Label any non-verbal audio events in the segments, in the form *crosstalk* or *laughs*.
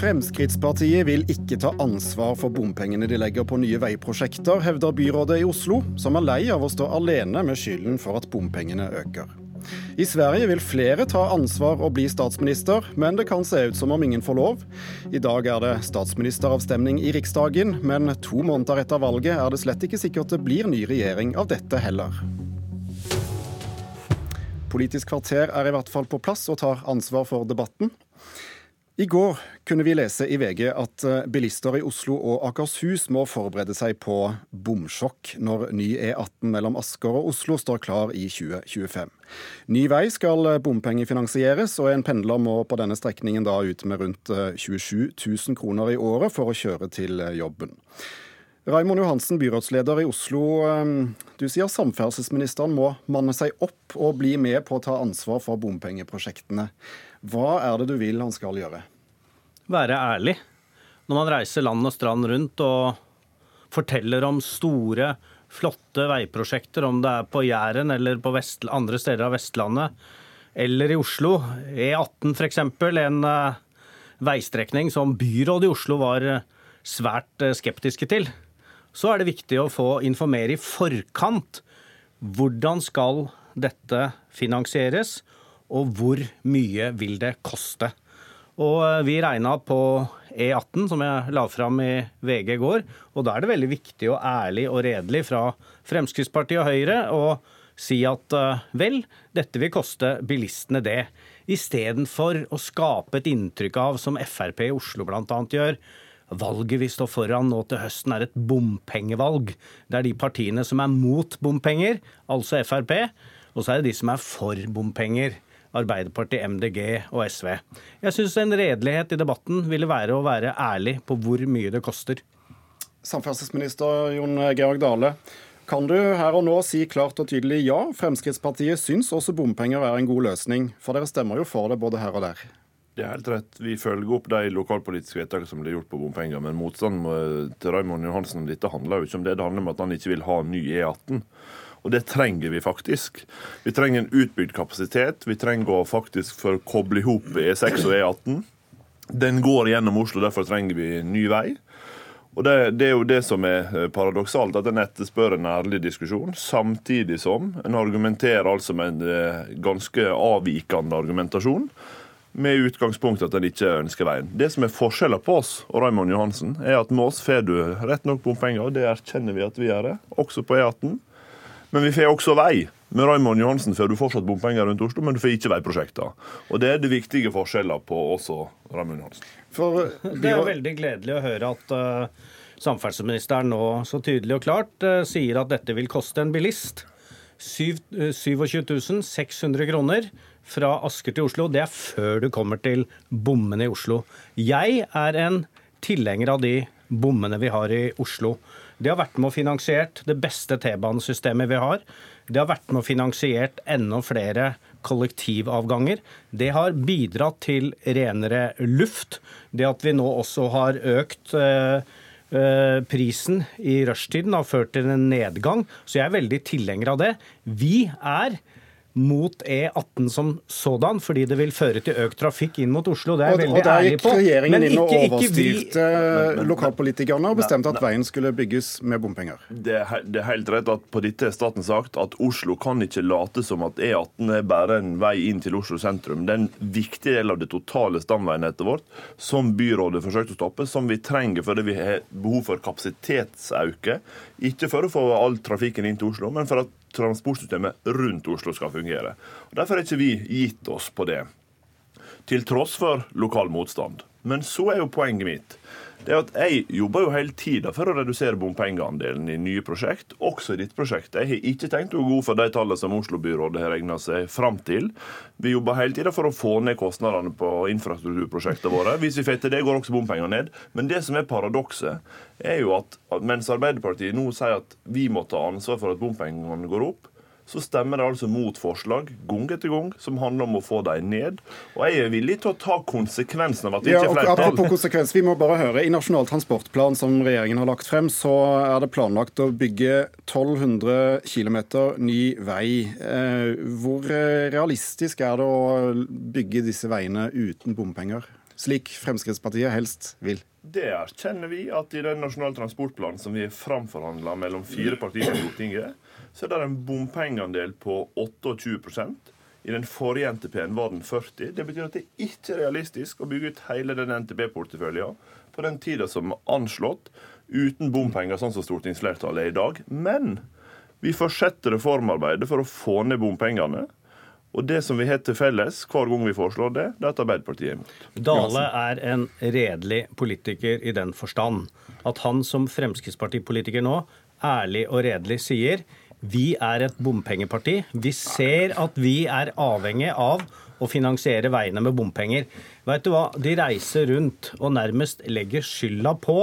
Fremskrittspartiet vil ikke ta ansvar for bompengene de legger på nye veiprosjekter, hevder byrådet i Oslo, som er lei av å stå alene med skylden for at bompengene øker. I Sverige vil flere ta ansvar og bli statsminister, men det kan se ut som om ingen får lov. I dag er det statsministeravstemning i Riksdagen, men to måneder etter valget er det slett ikke sikkert det blir ny regjering av dette heller. Politisk kvarter er i hvert fall på plass og tar ansvar for debatten. I går kunne vi lese i VG at eh, bilister i Oslo og Akershus må forberede seg på bomsjokk når ny E18 mellom Asker og Oslo står klar i 2025. Ny vei skal bompengefinansieres, og en pendler må på denne strekningen da ut med rundt 27 eh, 000 kroner i året for å kjøre til eh, jobben. Raimond Johansen, byrådsleder i Oslo. Du sier samferdselsministeren må manne seg opp og bli med på å ta ansvar for bompengeprosjektene. Hva er det du vil han skal gjøre? Være ærlig. Når man reiser land og strand rundt og forteller om store, flotte veiprosjekter, om det er på Jæren eller på Vest, andre steder av Vestlandet, eller i Oslo. E18 f.eks., en uh, veistrekning som byrådet i Oslo var uh, svært uh, skeptiske til. Så er det viktig å få informere i forkant. Hvordan skal dette finansieres? og hvor mye vil det koste. Og eh, Vi regna på E18, som jeg la fram i VG i går. og Da er det veldig viktig og ærlig og redelig fra Fremskrittspartiet og Høyre å si at eh, vel, dette vil koste bilistene det. Istedenfor å skape et inntrykk av, som Frp i Oslo bl.a. gjør, valget vi står foran nå til høsten er et bompengevalg. Det er de partiene som er mot bompenger, altså Frp, og så er det de som er for bompenger. Arbeiderpartiet, MDG og SV. Jeg syns en redelighet i debatten ville være å være ærlig på hvor mye det koster. Samferdselsminister Jon Georg Dale. Kan du her og nå si klart og tydelig ja, Fremskrittspartiet syns også bompenger er en god løsning? For dere stemmer jo for det både her og der. Det er helt rett. Vi følger opp de lokalpolitiske vedtakene som blir gjort på bompenger. Men motstanden til Raymond Johansen om dette handler jo ikke om det. Det handler om at han ikke vil ha ny E18. Og det trenger vi faktisk. Vi trenger en utbygd kapasitet. Vi trenger å faktisk for å koble i hop E6 og E18. Den går gjennom Oslo, derfor trenger vi ny vei. Og det, det, er jo det som er eh, paradoksalt, at en etterspør en ærlig diskusjon, samtidig som en argumenterer altså med en eh, ganske avvikende argumentasjon, med utgangspunkt at en ikke ønsker veien. Det som er forskjellen på oss og Raymond Johansen, er at med oss får du rett nok bompenger, og det erkjenner vi at vi gjør, også på E18. Men vi får også vei. Med Raymond Johansen får du fortsatt bompenger rundt Oslo, men du får ikke veiprosjekter. Og Det er det viktige forskjeller på også Raymond Johansen. For, *laughs* det er veldig gledelig å høre at uh, samferdselsministeren nå så tydelig og klart uh, sier at dette vil koste en bilist 27 600 eh, kroner fra Asker til Oslo. Det er før du kommer til bommene i Oslo. Jeg er en tilhenger av de bommene vi har i Oslo. Det har vært med og finansiert det beste T-banesystemet vi har. Det har vært med og finansiert enda flere kollektivavganger. Det har bidratt til renere luft. Det at vi nå også har økt eh, eh, prisen i rushtiden har ført til en nedgang, så jeg er veldig tilhenger av det. Vi er mot E18 som sådan, fordi det vil føre til økt trafikk inn mot Oslo. Det er jeg veldig ærlig på. Og Der gikk regjeringen inn og overstyrte vi... lokalpolitikerne og bestemte at veien skulle bygges med bompenger. Det er, det er helt rett at på dette er staten sagt at Oslo kan ikke late som at E18 er bare en vei inn til Oslo sentrum. Det er en viktig del av det totale stamveinettet vårt som byrådet forsøkte å stoppe, som vi trenger fordi vi har behov for kapasitetsauke. Ikke for å få all trafikken inn til Oslo, men for at transportsystemet rundt Oslo skal fungere. Og Derfor har ikke vi gitt oss på det, til tross for lokal motstand. Men så er jo poenget mitt det er at Jeg jobber jo hele tida for å redusere bompengeandelen i nye prosjekt, også i ditt prosjekt. Jeg har ikke tenkt å gå for de tallene som Oslo-byrådet har regna seg fram til. Vi jobber hele tida for å få ned kostnadene på infrastrukturprosjektene våre. Hvis vi får til det, går også bompengene ned. Men det som er paradokset, er jo at mens Arbeiderpartiet nå sier at vi må ta ansvar for at bompengene går opp, så stemmer det altså mot forslag gang etter gang som handler om å få dem ned. Og jeg er villig til å ta konsekvensen av at det ja, ikke er flertall. Apropos konsekvens, vi må bare høre. I Nasjonal transportplan som regjeringen har lagt frem, så er det planlagt å bygge 1200 km ny vei. Eh, hvor realistisk er det å bygge disse veiene uten bompenger? Slik Fremskrittspartiet helst vil? Det erkjenner vi at i den nasjonale transportplanen som vi har framforhandla mellom fire partier i Stortinget, så er det en bompengeandel på 28% I den forrige NTP-en var den 40 Det betyr at det ikke er realistisk å bygge ut hele den NTP-porteføljen på den tida som er anslått, uten bompenger, sånn som stortingsflertallet er i dag. Men vi fortsetter reformarbeidet for å få ned bompengene. Og det som vi har til felles hver gang vi foreslår det, det er at Arbeiderpartiet er imot. Dale er en redelig politiker i den forstand at han som Fremskrittspartipolitiker nå ærlig og redelig sier vi er et bompengeparti. Vi ser at vi er avhengig av å finansiere veiene med bompenger. Vet du hva? De reiser rundt og nærmest legger skylda på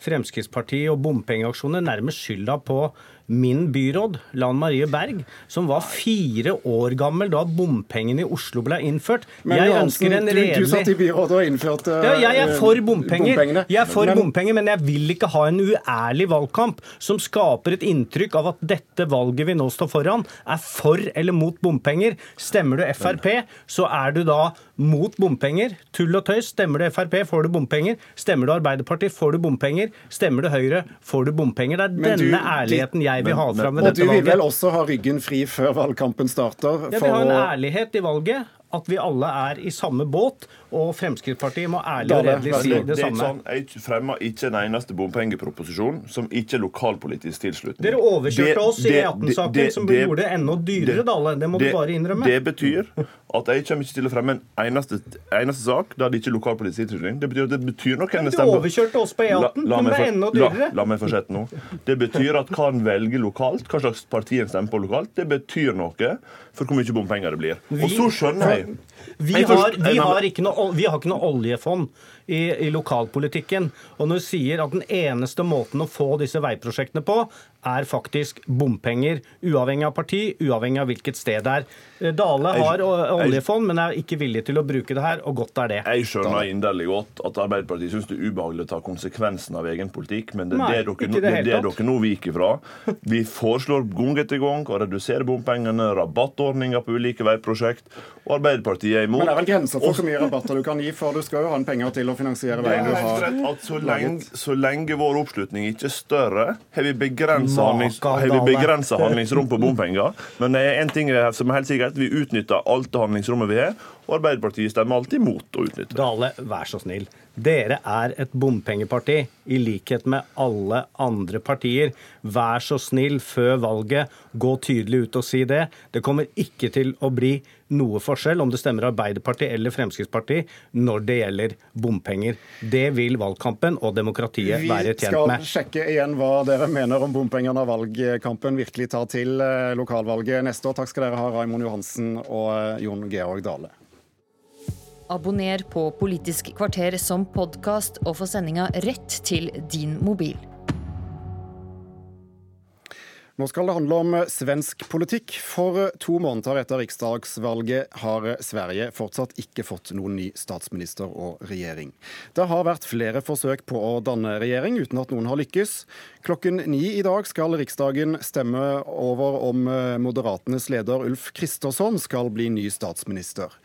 Fremskrittspartiet og bompengeaksjoner, nærmest skylda på min byråd, Lan Marie Berg, som var fire år gammel da bompengene i Oslo ble innført. Men jeg ønsker en redelig du, du satt i byrådet og innførte ja, Jeg er for bompenger, bompengene. Jeg er for men... bompenger, men jeg vil ikke ha en uærlig valgkamp som skaper et inntrykk av at dette valget vi nå står foran, er for eller mot bompenger. Stemmer du Frp, så er du da mot bompenger. Tull og tøys. Stemmer du Frp, får du bompenger. Stemmer du Arbeiderpartiet, får du bompenger. Stemmer du Høyre, får du bompenger. Det er men denne du, ærligheten jeg vil ha fram ved dette valget. Og du vil vel også ha ryggen fri før valgkampen starter? Jeg vil ha en ærlighet i valget at vi alle er i samme båt, og Fremskrittspartiet må ærlig og redelig si det, samme. Sånn, jeg fremmer ikke en eneste bompengeproposisjon som ikke er lokalpolitisk tilslutning. Dere overkjørte oss i E18-saken, som gjorde det enda dyrere, Dale. Det må det, du bare innrømme. Det betyr at jeg kommer ikke til å fremme en eneste, eneste sak der det ikke er lokalpolitisk tilslutning. Det betyr at det betyr noe hvem Du overkjørte oss på E18, La, det er enda dyrere. La, la meg fortsette nå. Det betyr at hva en velger lokalt, hva slags parti en stemmer på lokalt, det betyr noe for hvor mye bompenger det blir. Og så skjønner jeg vi har, vi, har noe, vi har, ikke noe, oljefond i, i, lokalpolitikken. Og når du sier at den eneste måten å få disse veiprosjektene på, er faktisk bompenger, uavhengig av parti, uavhengig av hvilket sted det er. Eh, Dale har oljefond, men er ikke villig til å bruke det her, og godt er det. Jeg skjønner inderlig godt at Arbeiderpartiet syns det er ubehagelig å ta konsekvensen av egen politikk, men det er det, dere, det, det, det dere nå viker fra. Vi foreslår gang etter gang å redusere bompengene, rabattordninger på ulike veiprosjekt, og Arbeiderpartiet er imot. Men det er vel grenser for hvor mye rabatter du kan gi, for du skal jo ha en penger til å finansiere veien du har at så lenge, så lenge vår oppslutning ikke er større, har vi begrensa handlingsrom på bompenger. Men det er en ting som er helt sikkert, vi utnytter alt det handlingsrommet vi har. Og Arbeiderpartiet stemmer alltid mot å utnytte. Dale, vær så snill. Dere er et bompengeparti, i likhet med alle andre partier. Vær så snill, før valget, gå tydelig ut og si det. Det kommer ikke til å bli noe forskjell om det stemmer Arbeiderpartiet eller Fremskrittspartiet når det gjelder bompenger. Det vil valgkampen og demokratiet Vi være tjent med. Vi skal sjekke igjen hva dere mener om bompenger når valgkampen virkelig tar til eh, lokalvalget neste år. Takk skal dere ha, Raimond Johansen og eh, Jon Georg Dale. Abonner på Politisk kvarter som podkast og få sendinga rett til din mobil. Nå skal det handle om svensk politikk. For to måneder etter riksdagsvalget har Sverige fortsatt ikke fått noen ny statsminister og regjering. Det har vært flere forsøk på å danne regjering uten at noen har lykkes. Klokken ni i dag skal Riksdagen stemme over om Moderatenes leder Ulf Kristersson skal bli ny statsminister.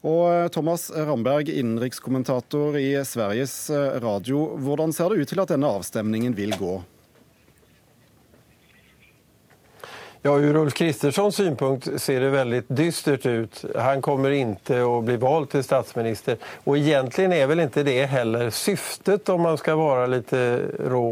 Og eh, Thomas Ramberg, innenrikskommentator i Sveriges eh, Radio. Hvordan ser det ut til at denne avstemningen vil gå? Ja, ur Ulf Kristerssons synpunkt ser det veldig dystert ut. Han kommer ikke å bli valgt til statsminister. Og egentlig er vel ikke det heller syftet, om man skal være litt rå.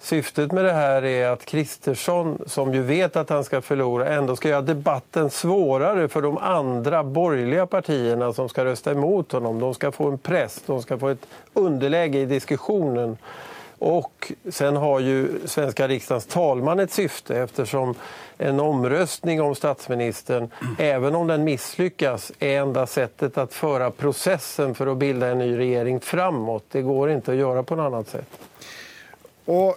Syftet med det här är att Kristersson, som ju vet att han ska förlora, ändå ska göra debatten svårare för de andra borgerliga partierna som ska rösta emot honom. De ska få en press, de ska få ett underläge i diskussionen. Och sen har ju svenska riksdagens talman ett syfte eftersom en omröstning om statsministern, även om den misslyckas, är enda sättet att föra processen för att bilda en ny regering framåt. Det går inte att göra på något annat sätt. Og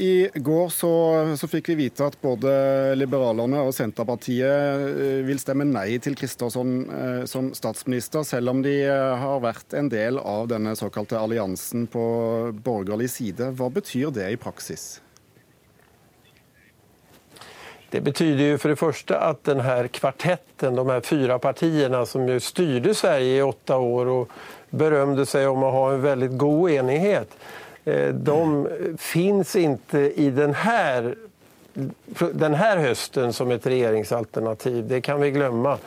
i går så, så, fikk vi vite at både Liberalerne og Senterpartiet eh, vil stemme nei til Kristersson eh, som statsminister, selv om de eh, har vært en del av denne såkalte alliansen på borgerlig side. Hva betyr det i praksis? Det betyder ju för det første at den här kvartetten, de här fyra partierna som ju styrde Sverige i åtte år og berømte seg om å ha en veldig god enighet, de finns inte i den här, den här hösten som ett regeringsalternativ. Det kan vi glömma.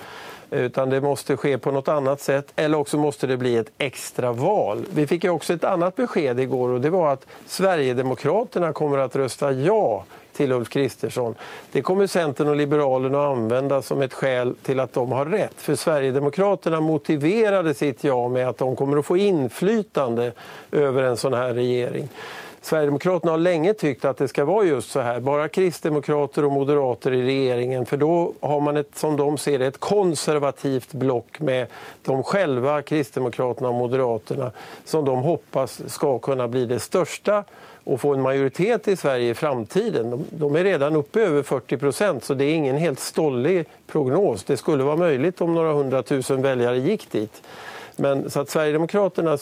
Utan det måste ske på något annat sätt eller också måste det bli ett extra val. Vi fick också ett annat besked igår och det var att Sverigedemokraterna kommer att rösta ja till Ulf Kristersson. Det kommer Centern och Liberalerna att använda som ett skäl till att de har rätt. För Sverigedemokraterna motiverade sitt ja med att de kommer att få inflytande över en sån här regering. Sverigedemokraterna har länge tyckt att det ska vara just så här. Bara kristdemokrater och moderater i regeringen. För då har man ett, som de ser det, ett konservativt block med de själva, kristdemokraterna och moderaterna, som de hoppas ska kunna bli det största och få en majoritet i Sverige i framtiden. De, de är redan uppe över 40 procent, så det är ingen helt stollig prognos. Det skulle vara möjligt om några hundratusen väljare gick dit. Men så att Sverigedemokraterna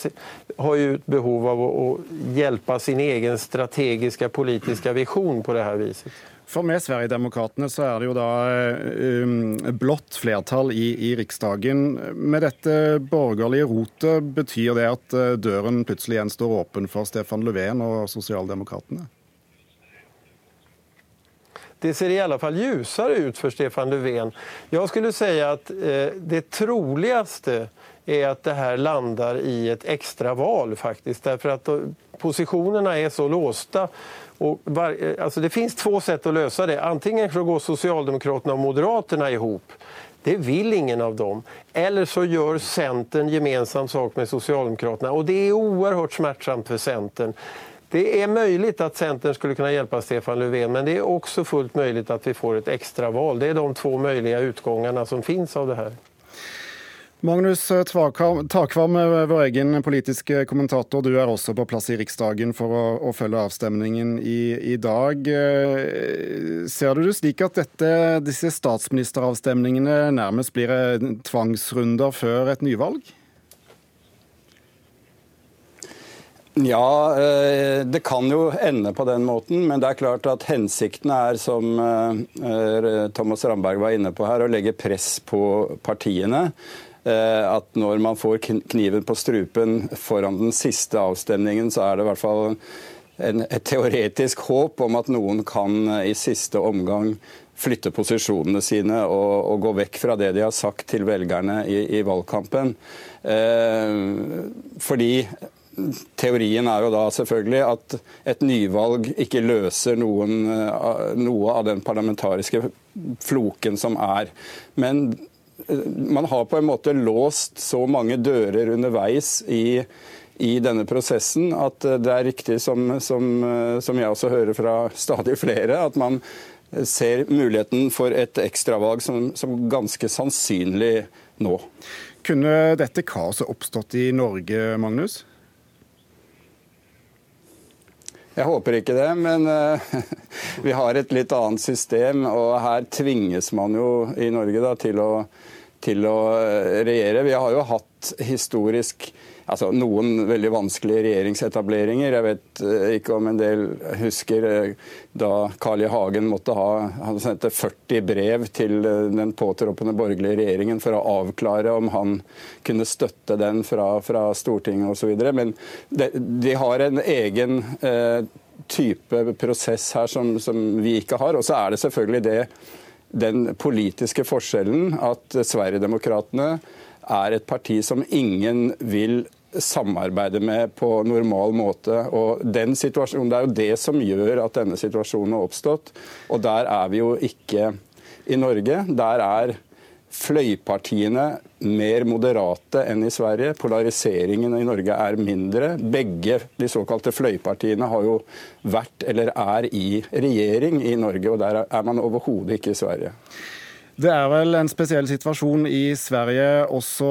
har ju ett behov av att hjälpa sin egen strategiska politiska vision på det här viset. For med Sverigedemokraterna så er det jo da um, blått flertall i, i, Riksdagen. Med dette borgerlige rotet, betyr det at eh, døren plutselig igjen står åpen for Stefan Löfven og Sosialdemokratene? Det ser i alle fall ljusere ut for Stefan Löfven. Jeg skulle si at eh, det troligaste är att det här landar i ett extra val faktiskt. Därför att positionerna är så låsta. Och var, alltså det finns två sätt att lösa det. Antingen så går Socialdemokraterna och Moderaterna ihop. Det vill ingen av dem. Eller så gör Centern gemensam sak med Socialdemokraterna. Och det är oerhört smärtsamt för Centern. Det är möjligt att Centern skulle kunna hjälpa Stefan Löfven men det är också fullt möjligt att vi får ett extra val. Det är de två möjliga utgångarna som finns av det här. Magnus Takvam, vår egen politiske kommentator, du er også på plass i Riksdagen for å, å følge avstemningen i, i, dag. Ser du det slik at dette, disse statsministeravstemningene nærmest blir tvangsrunder før et nyvalg? Ja, eh, det kan jo ende på den måten. Men det er klart at hensikten er, som eh, Thomas Ramberg var inne på her, å legge press på partiene. Eh, at når man får kniven på strupen foran den siste avstemningen, så er det i hvert fall en, et teoretisk håp om at noen kan eh, i siste omgang flytte posisjonene sine og, og, gå vekk fra det de har sagt til velgerne i, i valgkampen. Eh, fordi Teorien er jo da selvfølgelig at et nyvalg ikke løser noen, eh, noe av den parlamentariske floken som er. Men man har på en måte låst så mange dører underveis i, i denne prosessen at det er riktig, som, som, som, jeg også hører fra stadig flere, at man ser muligheten for et ekstravalg som, som ganske sannsynlig nå. Kunne dette kaoset oppstått i Norge, Magnus? Jeg håper ikke det, men uh, *laughs* vi har et litt annet system. Og her tvinges man jo i Norge da, til, å, til å regjere. Vi har jo hatt historisk altså, noen veldig vanskelige regjeringsetableringer. Jeg vet uh, ikke om en del husker uh, da Carl I. Hagen måtte ha Han sendte 40 brev til den påtroppende borgerlige regjeringen for å avklare om han kunne støtte den fra, fra Stortinget osv. Men de, de, har en egen type prosess her som, som vi ikke har. Og så er det selvfølgelig det, den politiske forskjellen at Sverigedemokraterna er et parti som ingen vil samarbeide med på normal måte. Og den situasjonen, Det er jo det som gjør at denne situasjonen har oppstått. Og der er vi jo ikke i Norge. Der er fløypartiene mer moderate enn i Sverige. Polariseringen i Norge er mindre. Begge de såkalte fløypartiene har jo vært eller er i regjering i Norge, og der er man overhodet ikke i Sverige. Det er vel en spesiell situasjon i Sverige også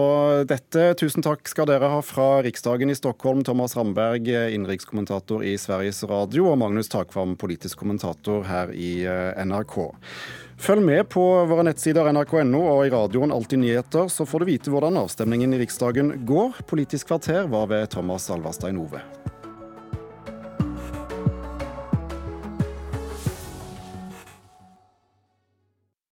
dette. Tusen takk skal dere ha fra Riksdagen i Stockholm, Thomas Ramberg, innenrikskommentator i Sveriges Radio, og Magnus Takvam, politisk kommentator her i eh, NRK. Følg med på våre nettsider nrk.no og i radioen Alltid nyheter, så får du vite hvordan avstemningen i Riksdagen går. Politisk kvarter var ved Thomas Alverstein Ove.